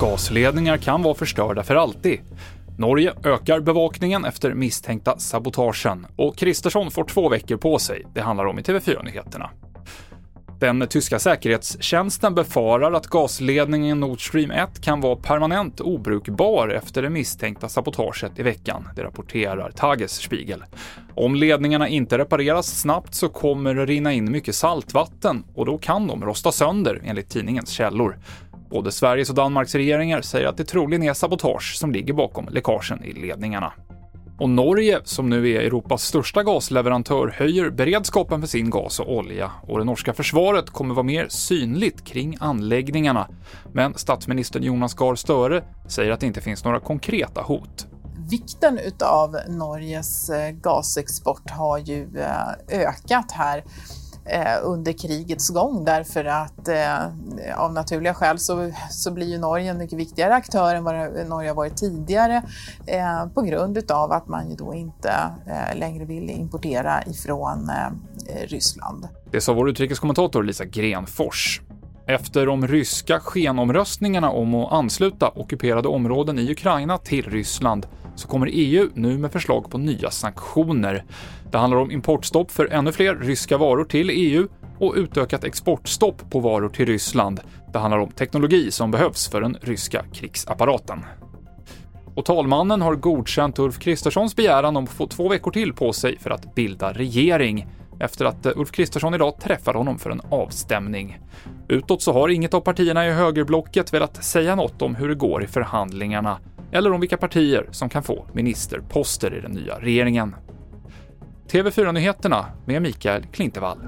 Gasledningar kan vara förstörda för alltid. Norge ökar bevakningen efter misstänkta sabotagen och Kristersson får två veckor på sig. Det handlar om i TV4-nyheterna. Den tyska säkerhetstjänsten befarar att gasledningen Nord Stream 1 kan vara permanent obrukbar efter det misstänkta sabotaget i veckan, det rapporterar Tagesspiegel. Om ledningarna inte repareras snabbt så kommer det rinna in mycket saltvatten och då kan de rosta sönder, enligt tidningens källor. Både Sveriges och Danmarks regeringar säger att det troligen är sabotage som ligger bakom läckagen i ledningarna. Och Norge, som nu är Europas största gasleverantör, höjer beredskapen för sin gas och olja och det norska försvaret kommer vara mer synligt kring anläggningarna. Men statsminister Jonas Gahr Støre säger att det inte finns några konkreta hot. Vikten utav Norges eh, gasexport har ju eh, ökat här eh, under krigets gång därför att av naturliga skäl så, så blir ju Norge en mycket viktigare aktör än vad Norge har varit tidigare eh, på grund utav att man ju då inte eh, längre vill importera ifrån eh, Ryssland. Det sa vår utrikeskommentator Lisa Grenfors. Efter de ryska skenomröstningarna om att ansluta ockuperade områden i Ukraina till Ryssland så kommer EU nu med förslag på nya sanktioner. Det handlar om importstopp för ännu fler ryska varor till EU och utökat exportstopp på varor till Ryssland. Det handlar om teknologi som behövs för den ryska krigsapparaten. Och talmannen har godkänt Ulf Kristerssons begäran om att få två veckor till på sig för att bilda regering efter att Ulf Kristersson idag träffade honom för en avstämning. Utåt så har inget av partierna i högerblocket velat säga något om hur det går i förhandlingarna eller om vilka partier som kan få ministerposter i den nya regeringen. TV4-nyheterna med Mikael Klintevall.